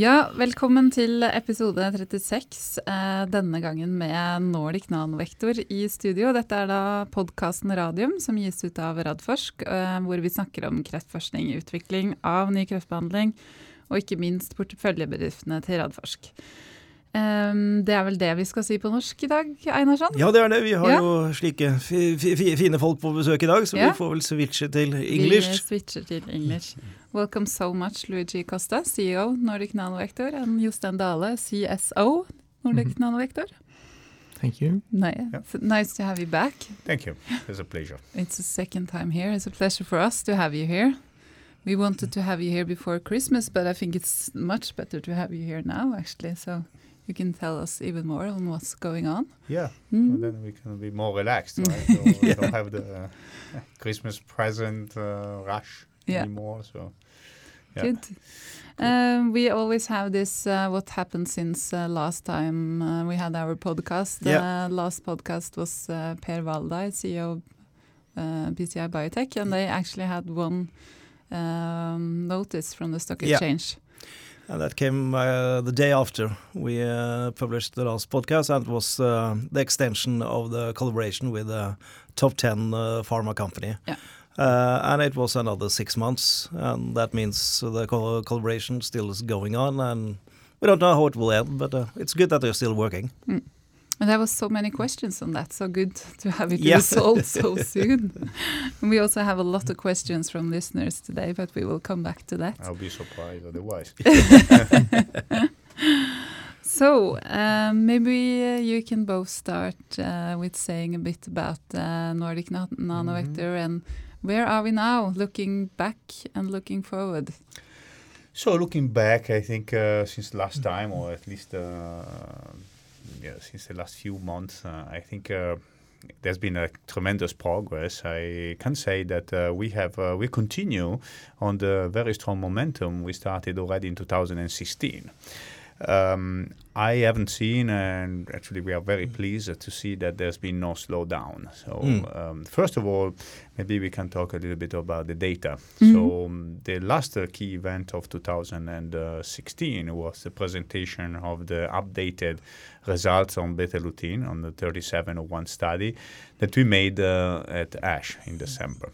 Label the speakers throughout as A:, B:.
A: Ja, velkommen til episode 36. Eh, denne gangen med Nordic Nanovektor i studio. Dette er da podkasten Radium som gis ut av Radforsk, eh, hvor vi snakker om kreftforskning, utvikling av ny kreftbehandling og ikke minst porteføljebedriftene til Radforsk. Um, det er vel det vi skal si på norsk i dag, Einarsson?
B: Ja, det er det. Vi har
A: Ja.
B: jo slike fi, fi, fi- fine folk på besøk i dag, så
A: Ja.
B: vi får vel switche til engelsk.
A: Vi
B: English.
A: switcher til engelsk. Welcome so much, Luigi Costa, CEO Nordic Nanovector, and Jostein Dale, CSO Nordic Nanovector.
C: Thank you.
A: Nice to have you back.
D: Thank you. It's a pleasure.
A: It's the second time here. It's a pleasure for us to have you here. We wanted to have you here before Christmas, but I think it's much better to have you here now, actually. So you can tell us even more on what's going on.
D: Yeah.
A: Mm.
D: And then we can be more relaxed, right? So we don't have the uh, Christmas present uh, rush
A: Yeah.
D: anymore. So yeah.
A: Good. Um, we always have this uh, what happened since uh, last time uh, we had our podcast.
B: Yeah.
A: Uh, last podcast was uh, Per Walday, CEO of PCI Biotech, and they actually had one um, notice from the stock
B: Yeah. And that came uh, the day after we uh, published the last podcast, and it was uh, the extension of the collaboration with a top 10 uh, pharma company.
A: Yeah.
B: Uh, and it was another six months, and that means the co- collaboration still is going on, and we don't know how it will end, but uh, it's good that they're still working.
A: And there was so many questions on that. So good to have it
B: Yeah.
A: resolved so soon. And we also have a lot of questions from listeners today, but we will come back to that.
D: I'll be surprised otherwise.
A: So um, maybe uh, you can both start uh, with saying a bit about uh, Nordic Na- Nanovector and where are we now, looking back and looking forward.
D: So looking back, I think uh, since last time, or at least uh, yeah, since the last few months, uh, I think uh, there's been a tremendous progress. I can say that uh, we have uh, we continue on the very strong momentum we started already in 2016. Um, I haven't seen, and actually, we are very pleased to see that there's been no slowdown. So,
B: Mm.
D: um, first of all, maybe we can talk a little bit about the data.
A: Mhm.
D: So, um, the last uh, key event of 2016 was the presentation of the updated results on Betalutin on the 3701 study that we made uh, at ASH in December.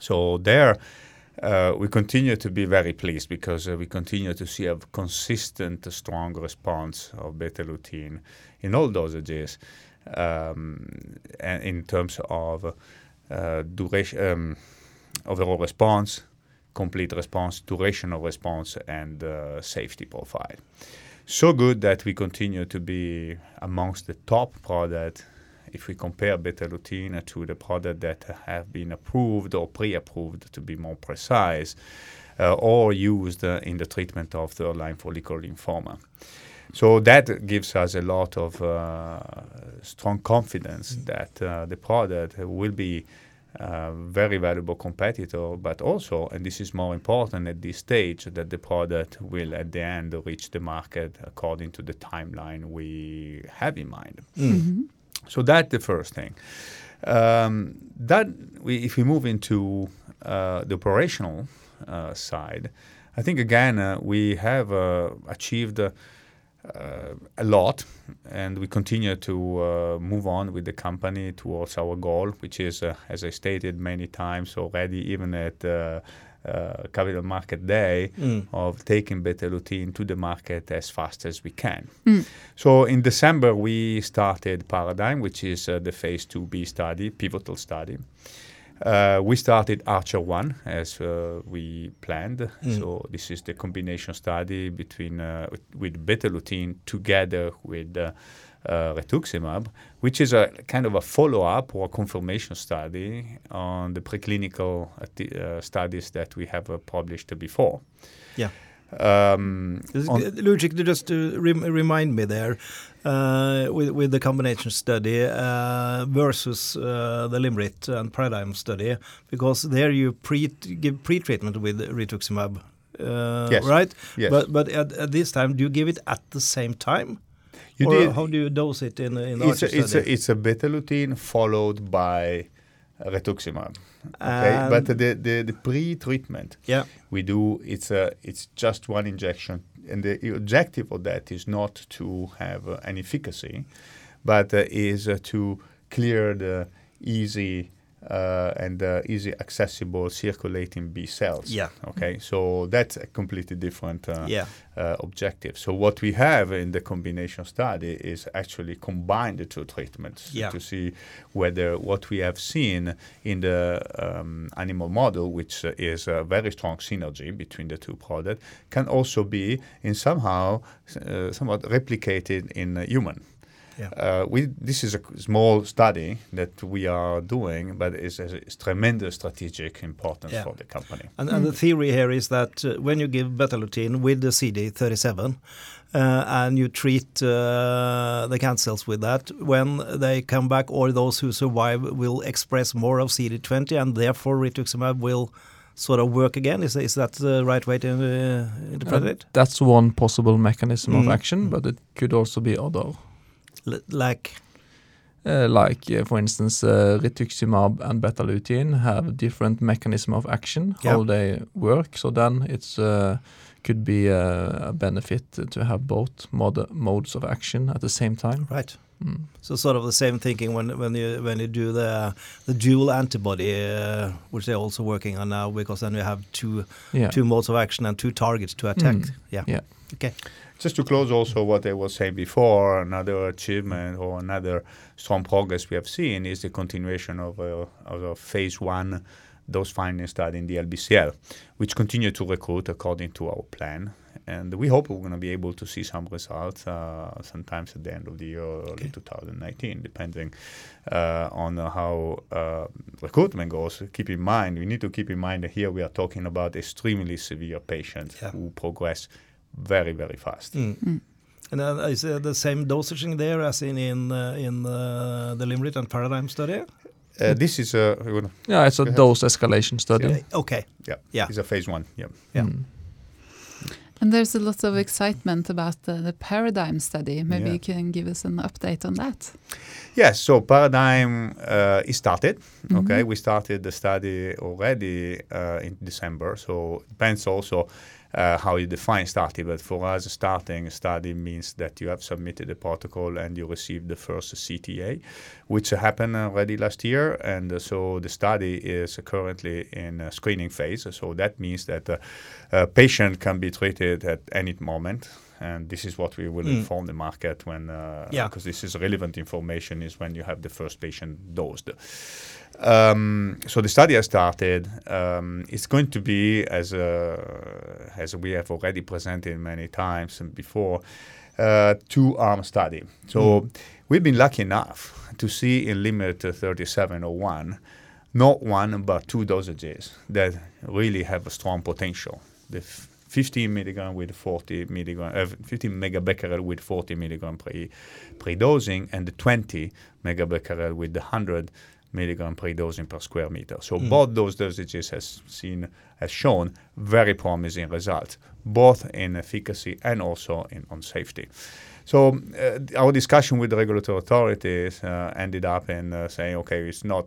D: So there, uh, we continue to be very pleased because uh, we continue to see a consistent, strong response of Betalutin in all dosages, um, and in terms of uh, duration, um, overall response, complete response, duration of response, and uh, safety profile. So good that we continue to be amongst the top product if we compare Betalutin to the product that have been approved or pre-approved, to be more precise, uh, or used uh, in the treatment of third-line follicular lymphoma. So that gives us a lot of uh, strong confidence that uh, the product will be a very valuable competitor, but also, and this is more important at this stage, that the product will at the end reach the market according to the timeline we have in mind. So that's the first thing. Um, that we, if we move into uh, the operational uh, side, I think again uh, we have uh, achieved uh, a lot, and we continue to uh, move on with the company towards our goal, which is, as I stated many times already, even at Capital Market Day,
B: Mm.
D: of taking Betalutin to the market as fast as we can. So in December, we started Paradigm, which is uh, the phase 2b study, pivotal study. Uh, we started Archer 1 as uh, we planned. So this is the combination study between uh, with, with Betalutin together with uh, uh, rituximab, which is a kind of a follow-up or confirmation study on the preclinical uh, studies that we have uh, published before.
B: Yeah.
D: Um,
B: This-
D: on-
B: Luigi, could you just uh, rem- remind me there uh, with with the combination study uh, versus uh, the LYMRIT and Paradigm study, because there you pre give pre-treatment with rituximab, uh,
D: Yes.
B: right?
D: Yes.
B: But but at, at this time, do you give it at the same time?
D: You
B: or
D: did-
B: how do you dose it in in
D: it's a, it's a it's a Betalutin followed by rituximab. Okay,
B: And-
D: but the, the, the pre-treatment
B: Yeah.
D: we do it's a it's just one injection, and the objective of that is not to have uh, an efficacy, but uh, is uh, to clear the easy. Uh, and uh, easy accessible circulating B cells.
B: Yeah.
D: Okay, so that's a completely different uh,
B: Yeah.
D: uh, objective. So what we have in the combination study is actually combine the two treatments
B: Yeah.
D: to see whether what we have seen in the um, animal model, which is a very strong synergy between the two products, can also be in somehow uh, somewhat replicated in human.
B: Yeah.
D: Uh, we this is a small study that we are doing, but it's, it's tremendous strategic importance
B: Yeah.
D: for the company.
B: And, and the theory here is that uh, when you give betalutin with the CD37 uh, and you treat uh, the cancer cells with that, when they come back or those who survive will express more of CD20 and therefore rituximab will sort of work again. Is, is that the right way to uh, interpret
C: Uh,
B: it?
C: That's one possible mechanism of
B: Mm.
C: action, but it could also be other.
B: L- like,
C: Uh, like, uh, for instance, uh, rituximab and betalutin have different mechanism of action, how they work. So then it's uh, could be a, a benefit to have both mod- modes of action at the same time.
B: right.
C: Mm.
B: So sort of the same thinking when when you when you do the the dual antibody, uh, which they're also working on now, because then you have two
C: Yeah.
B: two modes of action and two targets to attack.
C: Mm.
B: Yeah.
C: Yeah.
B: Okay.
D: Just to close also what I was saying before, another achievement or another strong progress we have seen is the continuation of a, of a phase one dose finding study in the LBCL, which continue to recruit according to our plan. And we hope we're going to be able to see some results uh, sometimes at the end of the year, early
B: Okay.
D: 2019, depending uh, on how uh, recruitment goes. Keep in mind, we need to keep in mind that here we are talking about extremely severe patients
B: Yeah.
D: who progress very, very fast.
B: Mm. And then is uh, the same dosaging there as in in uh, in uh, the LYMRIT and Paradigm study?
D: Uh, this is a
C: Yeah, it's a dose escalation study.
B: Uh, Okay.
D: yeah,
B: Yeah.
D: it's a phase one. Yeah.
B: Yeah.
C: Mm.
A: And there's a lot of excitement about the, the paradigm study. Maybe
D: Yeah.
A: you can give us an update on that.
D: Yes, so Paradigm uh, is started.
A: Mhm.
D: Okay, we started the study already uh, in December. So it depends also uh, how you define starting. But for us, starting study means that you have submitted a protocol and you received the first CTA, which happened already last year. And uh, so the study is currently in a screening phase. So that means that uh, a patient can be treated at any moment. And this is what we will
B: Mm.
D: inform the market when, uh,
B: Yeah.
D: because this is relevant information, is when you have the first patient dosed. Um, so the study has started. Um, it's going to be, as uh, as we have already presented many times before, uh, two-arm study. So we've been lucky enough to see in LYMRIT 3701 not one but two dosages that really have a strong potential. The f- 15 milligram with 40 milligram, uh, 15 megabecquerel with 40 milligram pre pre-dosing, and the 20 megabecquerel with the 100 milligram pre-dosing per square meter. So
B: Mm.
D: both those dosages has seen has shown very promising results, both in efficacy and also in on safety. So uh, our discussion with the regulatory authorities uh, ended up in uh, saying, okay, it's not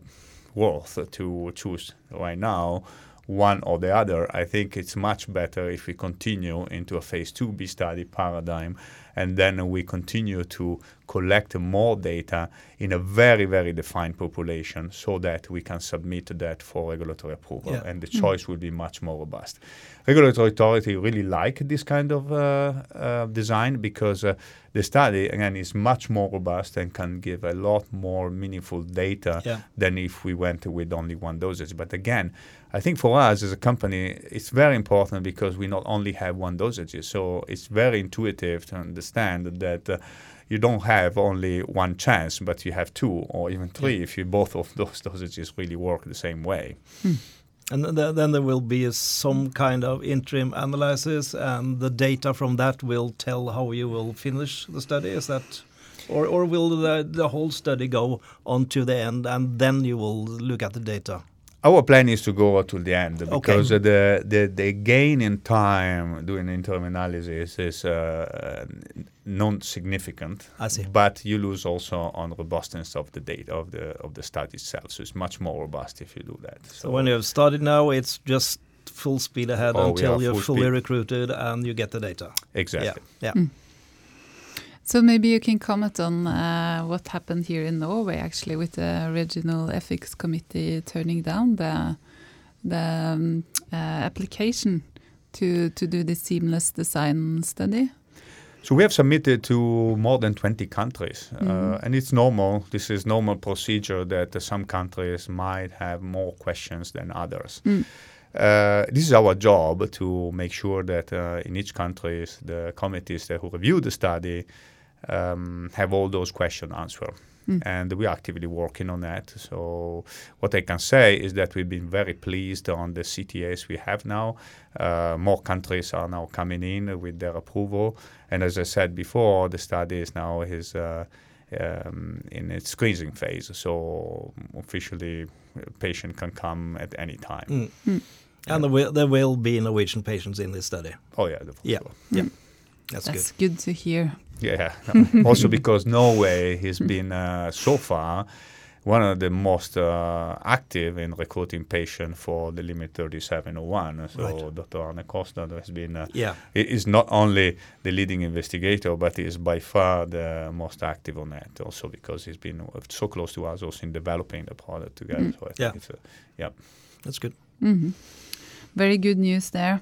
D: worth to choose right now one or the other. I think it's much better if we continue into a phase 2b study paradigm and then we continue to collect more data in a very, very defined population so that we can submit that for regulatory approval
B: Yeah.
D: and the choice will be much more robust. Regulatory authority really like this kind of uh, uh, design because uh, the study again is much more robust and can give a lot more meaningful data
B: Yeah.
D: than if we went with only one dosage. But again, I think for us as a company, it's very important because we not only have one dosage, so it's very intuitive to understand that. Uh, you don't have only one chance, but you have two or even three if you both of those dosages really work the same way.
B: And th- then there will be some kind of interim analysis, and the data from that will tell how you will finish the study. Is that, or or will the the whole study go on to the end, and then you will look at the data?
D: Our plan is to go to the end because uh, the, the the gain in time doing interim analysis is uh, non-significant.
B: I see.
D: But you lose also on robustness of the data of the of the study itself. So it's much more robust if you do that.
B: So when you have started now, it's just full speed ahead
D: Oh,
B: until
D: are
B: you're
D: full
B: fully
D: speed.
B: recruited and you get the data.
D: exactly.
B: Yeah. Yeah.
A: So maybe you can comment on uh, what happened here in Norway, actually, with the regional ethics committee turning down the the um, uh, application to to do the seamless design study.
D: So we have submitted to more than 20 countries, uh,
A: Mhm.
D: and it's normal. This is normal procedure that some countries might have more questions than others.
A: Mm.
D: Uh, this is our job to make sure that uh, in each country, the committees that who review the study um, have all those questions answered.
A: Mm.
D: And we're actively working on that. So, what I can say is that we've been very pleased on the CTAs we have now. Uh, more countries are now coming in with their approval. And as I said before, the study is now is uh, um, in its screening phase. So officially, a patient can come at any time.
B: Mm.
A: Mm.
B: And there will, there will be Norwegian patients in this study.
D: Oh yeah, the-
B: Yeah. That's,
A: That's good. to hear.
D: yeah. also because Norway has been uh, so far one of the most uh, active in recruiting patients for the LYMRIT 3701. So
B: Right.
D: Dr. Arne Kolstad has been uh.
B: Yeah.
D: He is not only the leading investigator, but he is by far the most active on that. Also because he's been so close to us, also in developing the product together.
A: Mm.
D: So I think
B: Yeah.
D: it's a, yeah.
B: That's good.
A: Mhm. Very good news there.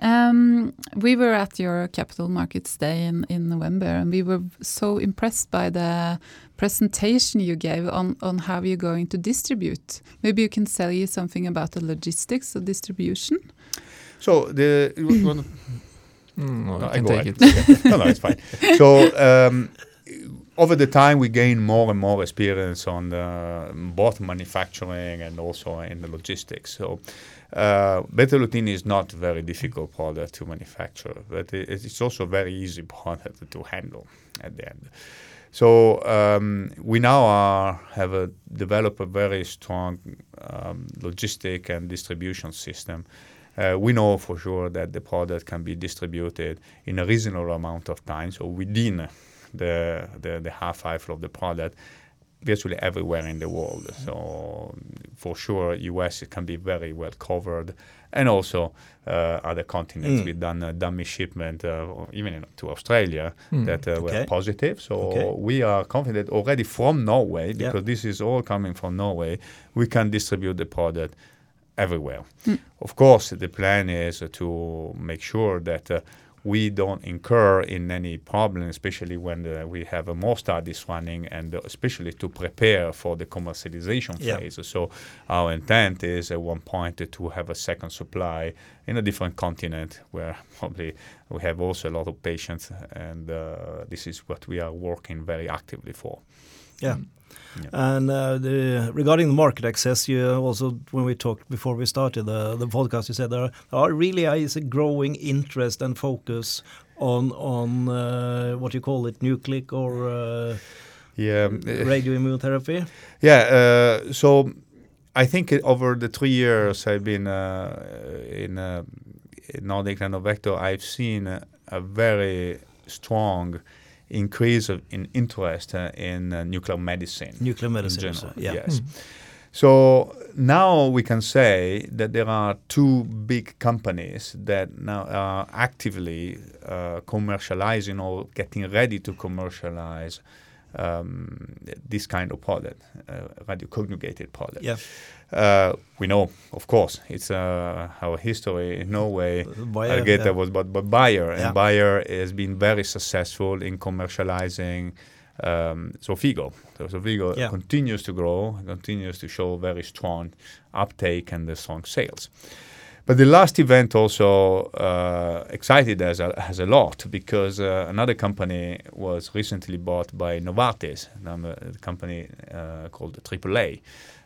A: Um, we were at your Capital Markets Day in, in November, and we were so impressed by the presentation you gave on, on how you're going to distribute. Maybe you can tell you something about the logistics of distribution.
D: So the you wanna-
C: Mm, no,
D: No,
C: I
D: I
C: can take
D: ahead.
C: it.
D: no, no, it's fine. So um, over the time, we gain more and more experience on the, both manufacturing and also in the logistics. So uh, Betalutin is not a very difficult product to manufacture, but it, it's also a very easy product to handle at the end. So um, we now are, have a, developed a very strong um, logistic and distribution system. Uh, we know for sure that the product can be distributed in a reasonable amount of time, so within the the, the half-life of the product, virtually everywhere in the world. So for sure, US can be very well covered, and also uh, other continents.
B: Mm.
D: We've done a dummy shipment, uh, even in, to Australia,
C: Mm.
D: that uh, were
B: Okay.
D: positive. So
B: Okay.
D: we are confident already from Norway, because this is all coming from Norway, we can distribute the product everywhere.
A: Mm.
D: Of course, the plan is to make sure that uh, we don't incur in any problem, especially when uh, we have uh, more studies running, and uh, especially to prepare for the commercialization
B: Yeah.
D: phase. So our intent is at one point to have a second supply in a different continent where probably we have also a lot of patients, and uh, this is what we are working very actively for.
B: Yeah.
D: Yeah.
B: And uh, the, regarding the market access, you also, when we talked before we started the, the podcast, you said there are, really is a growing interest and focus on on uh, what you call it, nucleic or uh,
D: Yeah,
B: radioimmunotherapy.
D: Yeah, uh, so I think over the three years I've been uh, in, uh, in Nordic Nanovector, I've seen a, a very strong increase of, in interest uh, in uh, nuclear medicine.
B: Nuclear medicine,
D: in
B: general, yeah.
D: Yes. So now we can say that there are two big companies that now are actively uh, commercializing or getting ready to commercialize um, this kind of product, uh, radioconjugated product.
B: Yeah.
D: Uh, we know, of course, it's uh, our history in Norway.
B: Bayer,
D: I get
B: yeah.
D: was but, but Bayer
B: Yeah.
D: and Bayer has been very successful in commercializing um, Xofigo. So Xofigo
B: Yeah.
D: continues to grow, continues to show very strong uptake and the strong sales. But the last event also uh, excited us a, us a lot because uh, another company was recently bought by Novartis, a company uh, called AAA.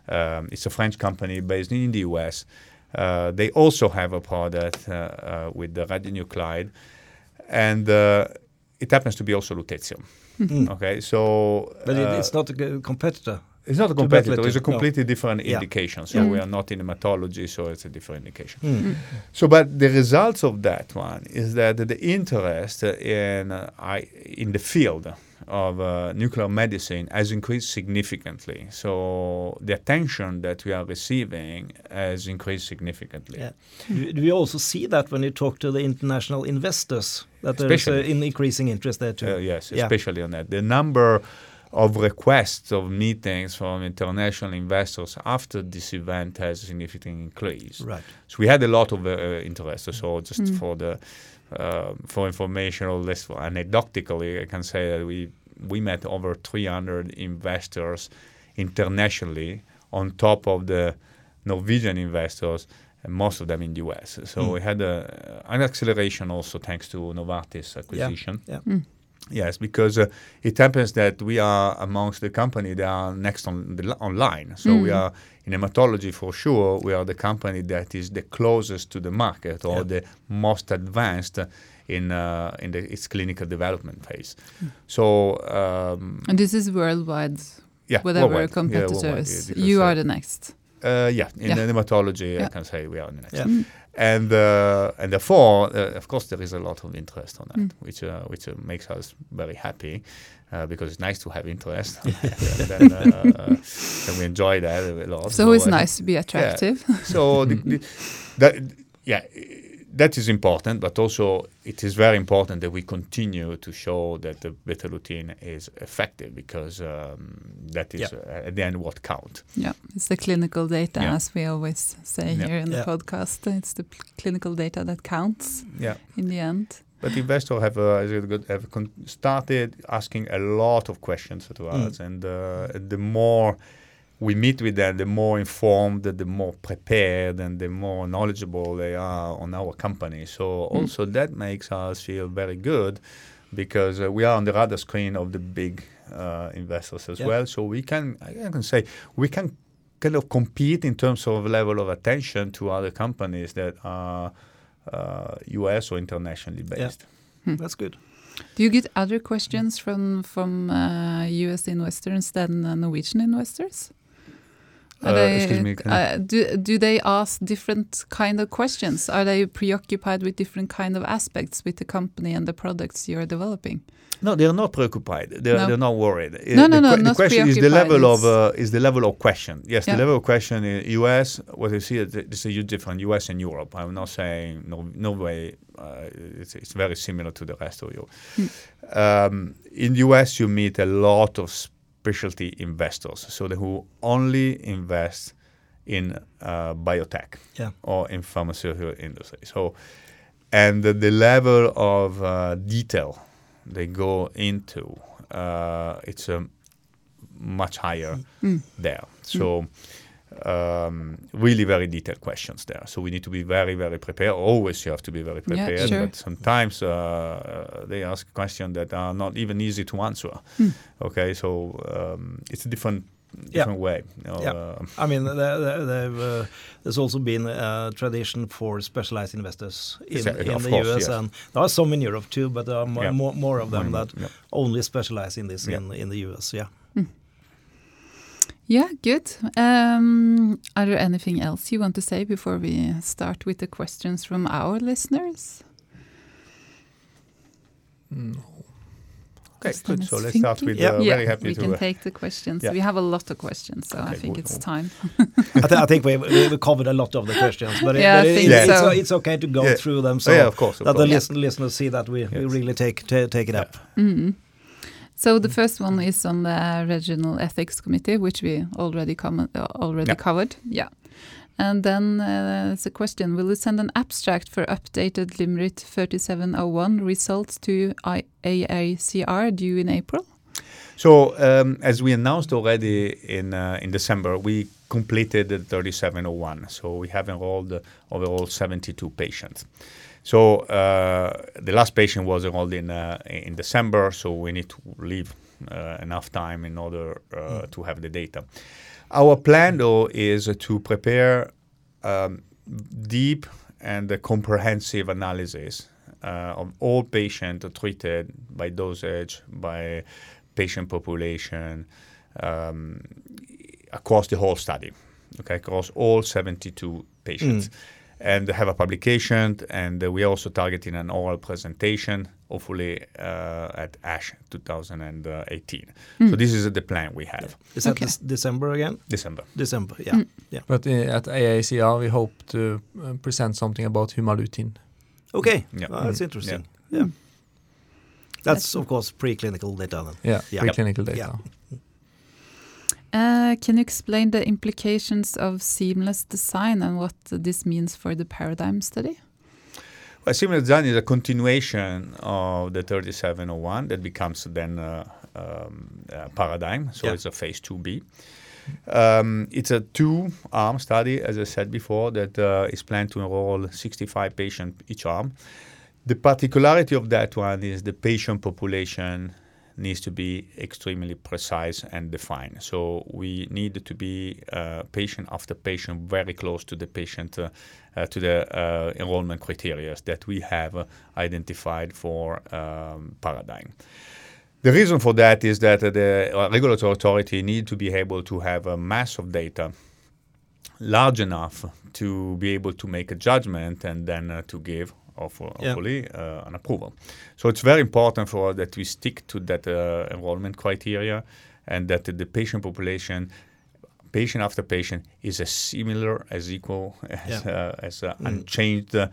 D: Um, it's a French company based in the US. Uh, they also have a product uh, uh, with the radionuclide, and uh, it happens to be also lutetium.
B: Mm.
D: Okay, so
B: But it,
D: uh,
B: it's not a competitor.
D: It's not a competitor. It's a
B: no.
D: completely different
B: Yeah.
D: indication. So
A: Yeah.
D: we are not in hematology, so it's a different indication.
B: Mm.
D: So, but the results of that one is that the interest in uh, I, in the field of uh, nuclear medicine has increased significantly. So the attention that we are receiving has increased significantly.
B: Yeah. Do, do you also see that when you talk to the international investors that there's an increasing interest there too?
D: Uh, yes,
B: Yeah.
D: especially on that. The number of requests of meetings from international investors after this event has significantly increased.
B: Right.
D: So we had a lot of uh, interest. So just
A: Mm.
D: for the uh, for information or less for anecdotically, I can say that we we met over 300 investors internationally on top of the Norwegian investors, and most of them in the US. So
B: Mm.
D: we had a, an acceleration also thanks to Novartis acquisition.
B: yeah.
A: Mm.
D: Yes, because uh, it happens that we are amongst the company that are next on the online. So we
A: Mm.
D: are in hematology for sure. We are the company that is the closest to the market or
B: Yeah.
D: the most advanced in uh, in the, its clinical development phase.
A: Mm.
D: So um,
A: And this is worldwide,
D: yeah,
A: whatever
D: worldwide. Yeah,
A: competitors.
D: worldwide, yeah, because,
A: you
D: uh,
A: are the next.
D: uh, yeah, in
A: Yeah.
D: the hematology, I can say we are the next.
B: Yeah.
A: Mm.
D: And uh, and therefore, uh, of course, there is a lot of interest on that,
A: Mm.
D: which uh, which uh, makes us very happy uh, because it's nice to have interest. and then, uh, and we enjoy that a lot.
A: It's always
D: uh,
A: nice to be attractive.
D: So the, the, that yeah, that is important, but also it is very important that we continue to show that the Betalutin is effective because um, that is
B: Yeah.
D: uh, at the end what counts.
A: Yeah, it's the clinical data,
D: Yeah.
A: as we always say
D: Yeah.
A: here in the
B: Yeah.
A: podcast. It's the clinical data that counts
D: Yeah.
A: in the end.
D: But investors have, uh, has it got- have started asking a lot of questions to us, and uh, the more we meet with them, the more informed, the more prepared, and the more knowledgeable they are on our company. So also that makes us feel very good because uh, we are on the radar screen of the big uh, investors as
B: Yeah.
D: well. So we can, I can say, we can kind of compete in terms of level of attention to other companies that are uh, US or internationally
B: Yeah.
D: based.
B: That's good.
A: Do you get other questions from from uh, U.S. investors than uh, Norwegian investors?
D: Uh,
A: they-
D: excuse me,
A: uh, do do they ask different kind of questions? Are they preoccupied with different kind of aspects with the company and the products you're developing?
D: No, they're not preoccupied. They're,
A: No.
D: they're not worried.
A: No, no,
D: the
A: no,
D: the
A: not
D: question is the level of uh, is the level of question. Yes,
A: Yeah.
D: the level of question in U.S. What you see is a huge difference. U.S. and Europe. I'm not saying no, Norway. Uh, it's, it's very similar to the rest of Europe.
A: Hmm.
D: Um, in the U.S., you meet a lot of specialty investors, so they who only invest in uh, biotech
B: Yeah.
D: or in pharmaceutical industry. So, and the, the level of uh, detail they go into, uh, it's um, much higher
A: Mm.
D: there. So, um, really very detailed questions there. So we need to be very, very prepared. Always you have to be very
A: Yeah,
D: prepared.
A: sure.
D: But sometimes uh, they ask questions that are not even easy to answer.
A: Hmm.
D: Okay, so um, it's a different,
B: Yeah.
D: different way. you know,
B: Yeah.
D: uh,
B: I mean, there, there, there, uh, there's also been a tradition for specialized investors in,
D: Exactly,
B: in the
D: course,
B: US,
D: yes.
B: and there are some in Europe too, but there are mo-
D: Yeah.
B: more, more of them
D: More-
B: that
D: yeah.
B: only specialize in this
D: Yeah.
B: in, in the US. Yeah.
A: Yeah, good. Um, are there anything else you want to say before we start with the questions from our listeners?
C: No.
D: Okay, good. So let's
A: thinking.
D: start with
B: Yeah.
D: uh,
A: yeah,
D: very happy
A: we
D: to.
A: can
D: uh,
A: take the questions.
D: yeah.
A: We have a lot of questions, so I
D: Okay,
A: think
D: good.
A: it's time.
B: I, th- I think we we covered a lot of the questions, but, it,
A: Yeah,
B: but
A: I
B: it-
A: think
B: it's,
A: so.
B: it's okay to go
D: Yeah.
B: through them so
D: oh, yeah, of course. Of
B: that the
D: course.
B: listen, listeners see that we, we really take take it
D: Yeah.
B: up.
A: Mhm. So the first one is on the regional ethics committee, which we already comment, uh, already
D: Yeah.
A: covered. Yeah. And then uh, it's a question: Will you send an abstract for updated LYMRIT 3701 results to I- AACR due in April?
D: So, um, as we announced already in uh, in December, we completed the 3701. So we have enrolled uh, overall 72 patients. So uh, the last patient was enrolled in uh, in December. So we need to leave uh, enough time in order uh, to have the data. Our plan, though, is to prepare um, deep and comprehensive analysis uh, of all patients treated by dosage, by patient population, um, across the whole study, okay, across all 72 patients. And have a publication, and uh, we are also targeting an oral presentation, hopefully uh, at ASH 2018. So this is the plan we have.
B: Is that
A: Okay.
B: this December again?
D: December.
B: December, yeah. yeah.
C: But uh, at AACR, we hope to uh, present something about humalutin.
B: Okay,
D: Yeah.
B: Uh, that's
C: Mm.
B: interesting. Yeah. That's, of course, preclinical data then.
C: Yeah,
B: Yeah.
C: preclinical data.
B: Yeah.
A: Uh, can you explain the implications of seamless design and what this means for the paradigm study?
D: Well, similar design is a continuation of the 3701 that becomes then a, um, uh, paradigm. So
B: Yeah.
D: it's a phase 2B. Um, it's a two-arm study, as I said before, that uh, is planned to enroll 65 patients each arm. The particularity of that one is the patient population needs to be extremely precise and defined. So we need to be uh, patient after patient very close to the patient, uh, uh, to the uh, enrollment criteria that we have uh, identified for um, paradigm. The reason for that is that the regulatory authority need to be able to have a mass of data large enough to be able to make a judgment and then uh, to give hopefully,
B: Yeah.
D: uh, an approval. So it's very important for us that we stick to that uh, enrollment criteria and that the patient population patient after patient is as similar as equal as,
B: Yeah.
D: uh, as uh, unchanged uh,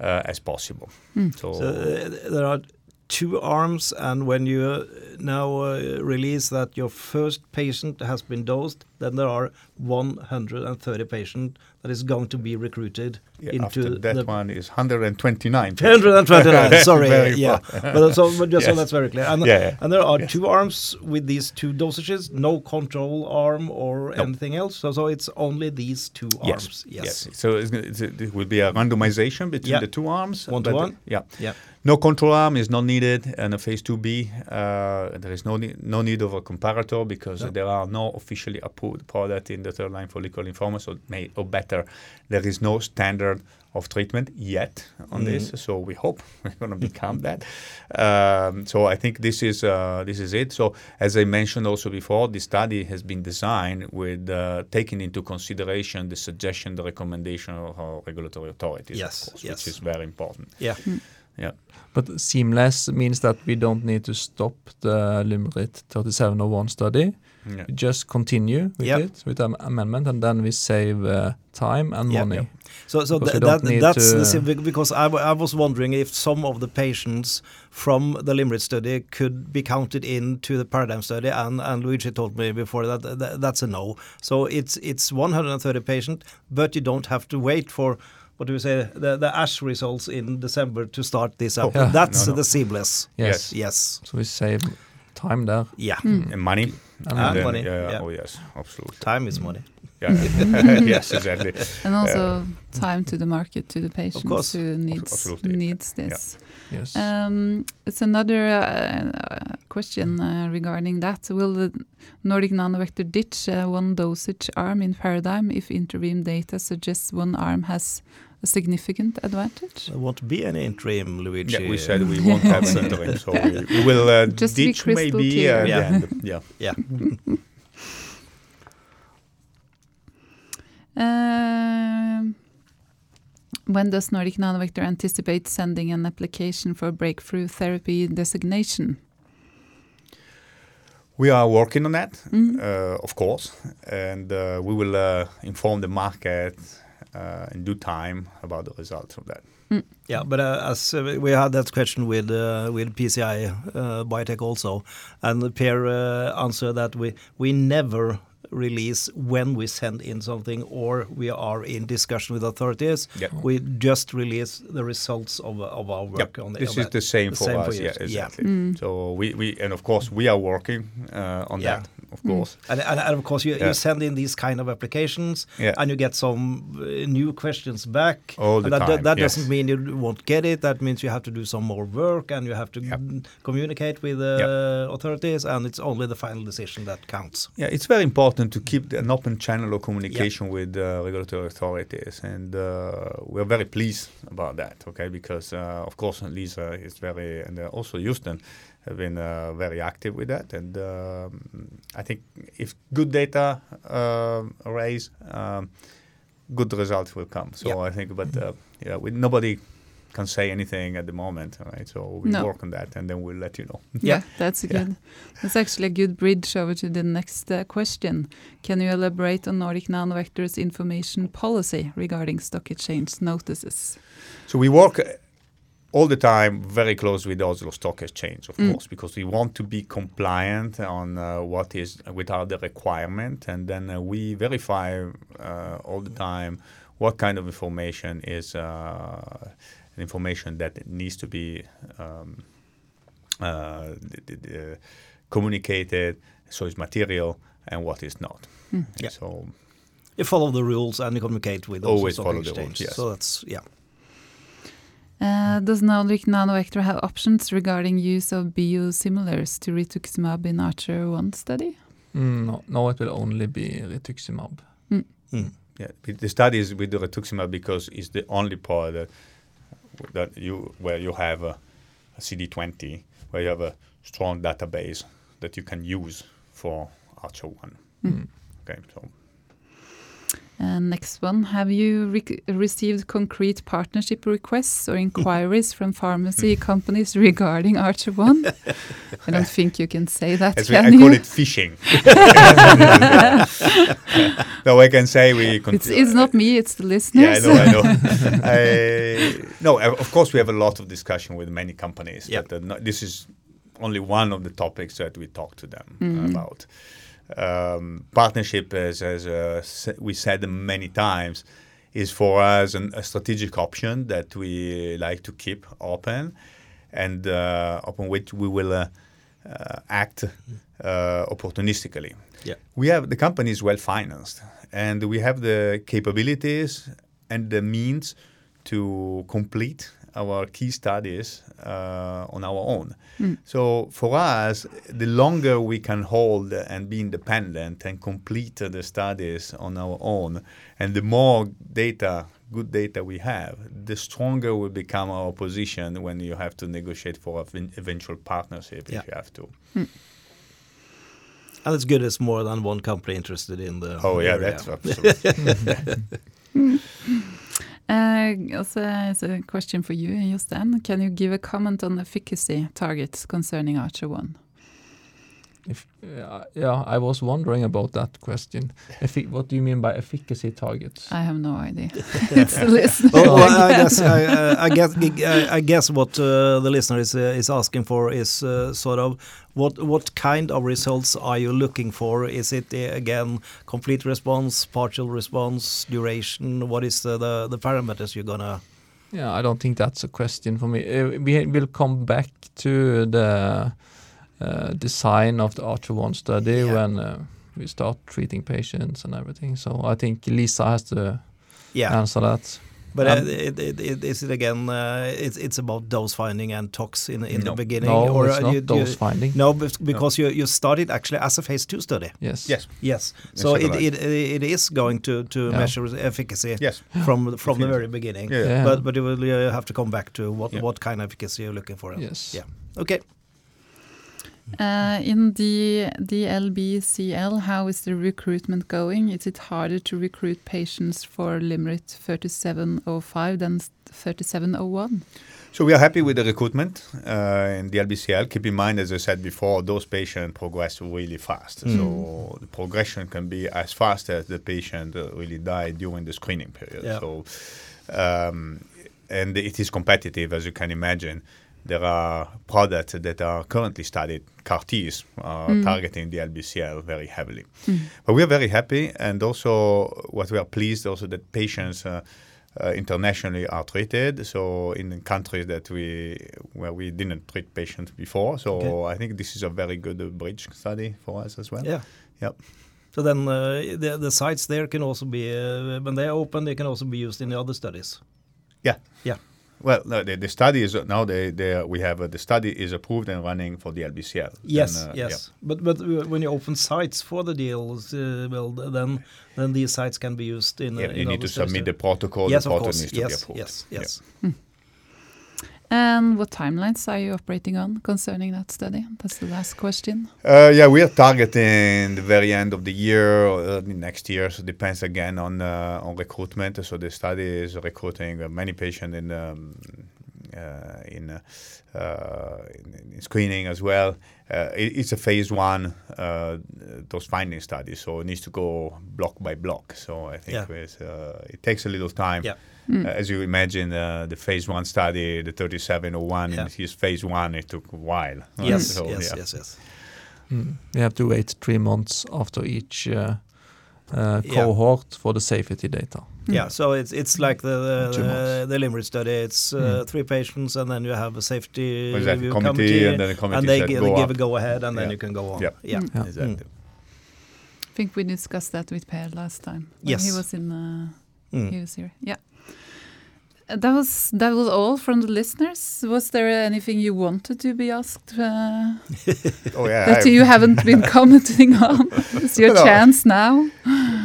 D: as possible. So,
B: So uh, there are two arms, and when you now uh, release that your first patient has been dosed, then there are 130 patients that is going to be recruited
D: yeah,
B: into
D: after that one is 129.
B: 129. Sorry, yeah. But so, but just so that's very clear. And,
D: Yeah,
B: and there are
D: Yes.
B: two arms with these two dosages, no control arm or
D: No.
B: anything else. So, so it's only these two
D: Yes,
B: arms.
D: yes. So it's, it's, it will be a randomization between the two arms.
B: One to one?
D: Yeah.
B: Yeah.
D: No control arm is not needed in a phase 2B. Uh, there is no, ne- no need of a comparator because
B: No.
D: there are no officially approved product in the third line follicular lymphoma. So, may, or better, there is no standard of treatment yet on this.
B: Mm-hmm.
D: So we hope we're going to become that. Um, so I think this is uh, this is it. So as I mentioned also before, the study has been designed with uh, taking into consideration the suggestion, the recommendation of our regulatory authorities,
B: Yes,
D: of course,
B: yes.
D: which is very important.
B: Yeah.
D: Yeah.
C: But seamless means that we don't need to stop the LYMRIT 3701 study.
D: Yeah.
C: We just continue with
B: Yep.
C: it with an amendment, and then we save uh, time and
B: Yep.
C: money.
B: Yep. So, so th- that, that's
C: to-
B: the bec- because I, I was wondering if some of the patients from the LYMRIT study could be counted into the paradigm study, and, and Luigi told me before that, that that's a no. So it's it's 130 patients, but you don't have to wait for what do you say the the ASH results in December to start this up.
C: Oh, yeah.
B: That's
D: No, no.
B: the seamless.
C: Yes.
B: Yes.
C: So we save time there.
B: Yeah.
D: And money.
C: And
B: and
D: then-
B: money,
D: Yeah,
B: yeah.
D: Oh yes, absolutely.
B: Time is money.
D: Yeah. yes, exactly.
A: And also time to the market, to the patients
B: course.
A: who needs needs this.
C: Yes.
A: Um, it's another uh, uh, question uh, regarding that. Will the Nordic Nanovector ditch uh, one dosage arm in Paradigm if interim data suggests one arm has a significant advantage?
B: There won't be any interim, Luigi.
D: Yeah, we said we won't have interim, so we, we will uh,
A: Just to
D: ditch maybe uh, at
B: Yeah.
D: Yeah.
B: Yeah.
A: Um, when does Nordic Nanovector anticipate sending an application for breakthrough therapy designation?
D: We are working on that,
A: Mm.
D: uh, of course, and uh, we will uh, inform the market uh, in due time about the results of that.
B: Yeah, but uh, as uh, we had that question with uh, with PCI uh, Biotech also, and Pierre uh, answered that we we never release when we send in something or we are in discussion with authorities.
D: Yeah.
B: We just release the results of of our work
D: Yep.
B: on the.
D: This is the same
B: the
D: for
B: same
D: us.
B: you.
D: yeah,
B: Yeah.
D: exactly.
A: Mm.
D: So we, we and of course we are working uh, on
B: Yeah.
D: that, of course.
B: And, and, and of course, you,
D: Yeah.
B: you send in these kind of applications,
D: Yeah.
B: and you get some uh, new questions back.
D: All the
B: and that,
D: time,
B: that
D: yes.
B: doesn't mean you won't get it. That means you have to do some more work, and you have to
D: Yep.
B: mm, communicate with the
D: Yep.
B: authorities. And it's only the final decision that counts.
D: Yeah, it's very important to keep an open channel of communication with uh, regulatory authorities, and uh, we're very pleased about that. Okay, because uh, of course Lisa is very, and uh, also Houston, have been uh, very active with that, and um, I think if good data uh, raise, um, good results will come. So
B: Yeah.
D: I think, but uh, yeah, we, nobody can say anything at the moment, right? So we
A: No.
D: work on that, and then we'll let you know.
A: Yeah, that's
D: Yeah.
A: good. That's actually a good bridge over to the next uh, question. Can you elaborate on Nordic Nanovector's information policy regarding stock exchange notices?
D: So we work uh, all the time very close with the Oslo Stock Exchange, of
A: Mm.
D: course, because we want to be compliant on uh, what is with the requirement, and then uh, we verify uh, all the time what kind of information is uh, information that needs to be um, uh, d- d- d- communicated, so it's material, and what is not.
A: Mm.
B: Yeah.
D: So
B: You follow the rules and you communicate with Oslo
D: Always
B: Stock
D: follow the rules, yes.
B: So that's yeah.
A: Uh, does Nordic Nanovector have options regarding use of biosimilars to rituximab in Archer 1 study?
C: Mm, no, no, it will only be rituximab.
B: Mm.
D: Yeah, with the studies with the rituximab because it's the only part that you where you have a, a CD20 where you have a strong database that you can use for Archer One.
C: Mm.
D: Okay, so
A: And next one, have you rec- received concrete partnership requests or inquiries from pharmacy companies regarding Archer 1? I don't think you can say that,
D: as we,
A: can
D: I
A: you?
D: call it phishing. no, I can say we.
A: it's, it's not me, it's the listeners.
D: Yeah, I know, I know. I, no, uh, of course we have a lot of discussion with many companies.
B: Yeah.
D: But uh, no, this is only one of the topics that we talk to them
A: Mhm.
D: about. Um, partnership, as, as uh, we said many times, is for us an, a strategic option that we like to keep open, and uh, upon which we will uh, uh, act uh, opportunistically.
B: Yeah.
D: We have the company is well financed, and we have the capabilities and the means to complete our key studies uh, on our own.
A: Mm.
D: So for us, the longer we can hold and be independent and complete the studies on our own, and the more data, good data we have, the stronger will become our position when you have to negotiate for an eventual partnership
B: Yeah.
D: if you have to.
B: And it's good it's more than one company interested in the
D: Oh yeah,
B: area.
D: that's absolutely.
A: Also, as a question for you, Jostein, can you give a comment on efficacy targets concerning Archer 1?
C: If, uh, yeah, I was wondering about that question. Effi- what do you mean by efficacy targets?
A: I have no idea. it's the listener.
B: Oh, well, I guess I, uh, I guess I, I guess what uh, the listener is uh, is asking for is uh, sort of what what kind of results are you looking for? Is it uh, again complete response, partial response, duration? What is the the, the parameters you're gonna?
C: Yeah, I don't think that's a question for me. Uh, we will come back to the uh, design of the Archer One study
B: Yeah.
C: when uh, we start treating patients and everything. So I think Lisa has to
B: Yeah,
C: answer that.
B: but
C: Um,
B: uh, it, it, it, is it again? Uh, it's it's about dose finding and tox in in the beginning,
C: No,
B: or
C: it's
B: uh,
C: not
B: you,
C: dose
B: you,
C: finding.
B: no, bef- because you you started actually as a phase two study.
C: Yes.
D: yes,
B: Yes, so it,
D: right.
B: it it is going to to
C: Yeah.
B: measure efficacy
D: yes,
B: from from the very beginning.
D: yeah.
C: Yeah.
B: But but you will uh, have to come back to what
D: Yeah.
B: what kind of efficacy you're looking for.
C: Yes.
B: Yeah. Okay.
A: Uh, in the DLBCL, how is the recruitment going? Is it harder to recruit patients for LYMRIT 3705 than 3701?
D: So we are happy with the recruitment uh, in the LBCL. Keep in mind, as I said before, those patients progress really fast.
B: Mm.
D: So the progression can be as fast as the patient uh, really died during the screening period.
B: Yeah.
D: So, um, and it is competitive, as you can imagine. There are products that are currently studied, CAR Ts, uh,
A: Mm.
D: targeting the LBCL very heavily.
A: Mm.
D: But we are very happy, and also what we are pleased also that patients uh, uh, internationally are treated. So in countries that we where we didn't treat patients before. So
B: Okay.
D: I think this is a very good uh, bridge study for us as well.
B: Yeah.
D: Yep.
B: So then uh, the the sites there can also be uh, when they are open, they can also be used in the other studies.
D: Well, no, the, the study is now they, they we have uh, the study is approved and running for the LBCL.
B: Yes,
D: uh,
B: yes. But but uh, when you open sites for the deals, uh, well then then these sites can be used in.
D: Yeah,
B: uh,
D: you
B: in
D: need to submit the protocol.
B: Yes,
D: the
B: of
D: protocol
B: course.
D: needs to be
B: Yes,
D: approved.
B: yes,
D: Yeah.
B: yes.
A: And what timelines are you operating on concerning that study? That's the last question.
D: Uh, yeah, we are targeting the very end of the year, or uh, next year. So it depends again on uh, on recruitment. So the study is recruiting uh, many patients in um, uh, in, uh, uh, in, in screening as well. Uh, it, it's a phase one uh, those finding studies, so it needs to go block by block. So I think
B: Yeah.
D: uh, it takes a little time.
B: Yeah.
A: Mm.
D: Uh, as you imagine, uh, the phase one study, the 3701,
B: Yeah.
D: in his phase one, it took a while. right?
B: Yes,
D: So,
B: yes,
D: yeah.
B: yes, yes.
C: Mm. You have to wait three months after each uh, uh,
B: Yeah.
C: cohort for the safety data.
B: Yeah, so it's it's like the
C: Two
B: the,
C: months.
B: the, the LYMRIT study. It's uh,
C: Mm.
B: three patients, and then you have a safety
D: Was that
B: review
D: committee, and then the committee
B: and they,
D: said
B: gi-
D: go
B: they give
D: up.
B: a go ahead, and then
D: Yeah.
B: you can go on.
D: Yeah.
B: yeah.
A: Mm.
C: Yeah.
D: Exactly.
A: I think we discussed that with Per last time. when
B: Yes.
A: He was in, uh,
B: Mm.
A: he was here. Yeah. That was that was all from the listeners. Was there anything you wanted to be asked uh,
D: Oh yeah.
A: that
D: I-
A: you haven't been commenting on? It's your
D: No.
A: chance now.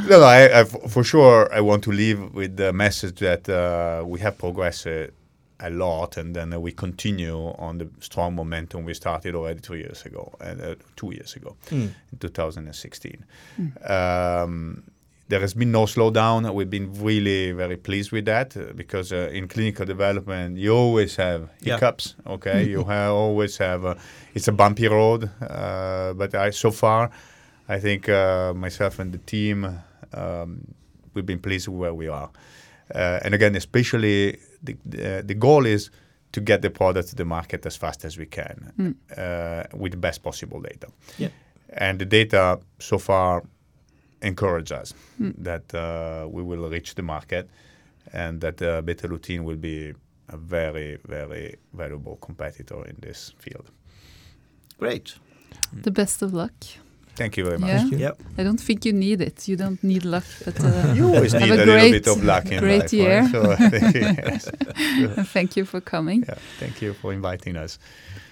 D: No, no, I, I f- for sure I want to leave with the message that uh, we have progressed uh, a lot, and then uh, we continue on the strong momentum we started already two years ago, and uh, two years ago,
B: Mm.
D: in 2016. Um, there has been no slowdown. We've been really very pleased with that uh, because uh, in clinical development you always have
B: Yeah.
D: hiccups. Okay, you ha- always have. Uh, it's a bumpy road, uh, but I so far, I think uh, myself and the team, um, we've been pleased with where we are. Uh, and again, especially the the, the goal is to get the product to the market as fast as we can
A: Mm.
D: uh, with the best possible data.
B: Yeah.
D: And the data so far encourage us
A: Mm.
D: that uh, we will reach the market and that uh, Betalutin will be a very, very valuable competitor in this field.
B: Great.
A: The best of luck.
D: Thank you very much.
A: Yeah.
C: you.
B: Yep.
A: I don't think you need it. You don't need luck, but uh,
D: You always need
A: a
D: a, little bit of luck in
A: great
D: life,
A: year.
D: right? So yes.
A: and thank you for coming.
D: yeah, thank you for inviting us.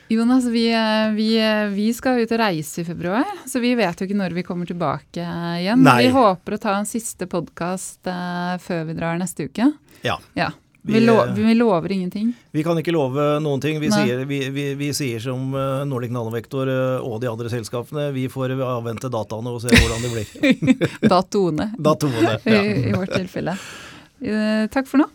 A: Jonas, vi, eh, vi, eh, vi skal ut og reise i februar, så vi vet jo ikke når vi kommer tilbake eh, igjen.
B: Nei.
A: Vi håper å ta en siste podkast før vi drar neste uke.
B: Ja.
A: Ja. Vi,
B: Vi,
A: lo
B: eh,
A: vi lover ingenting.
B: Vi kan ikke love noen ting. Vi, sier, vi, vi, vi sier som Nordic Nanovektor og de andre selskapene, vi får avvente dataene og se hvordan det blir.
A: Datoene,
B: Datoene. Ja.
A: i vårt tilfelle. Takk for nå.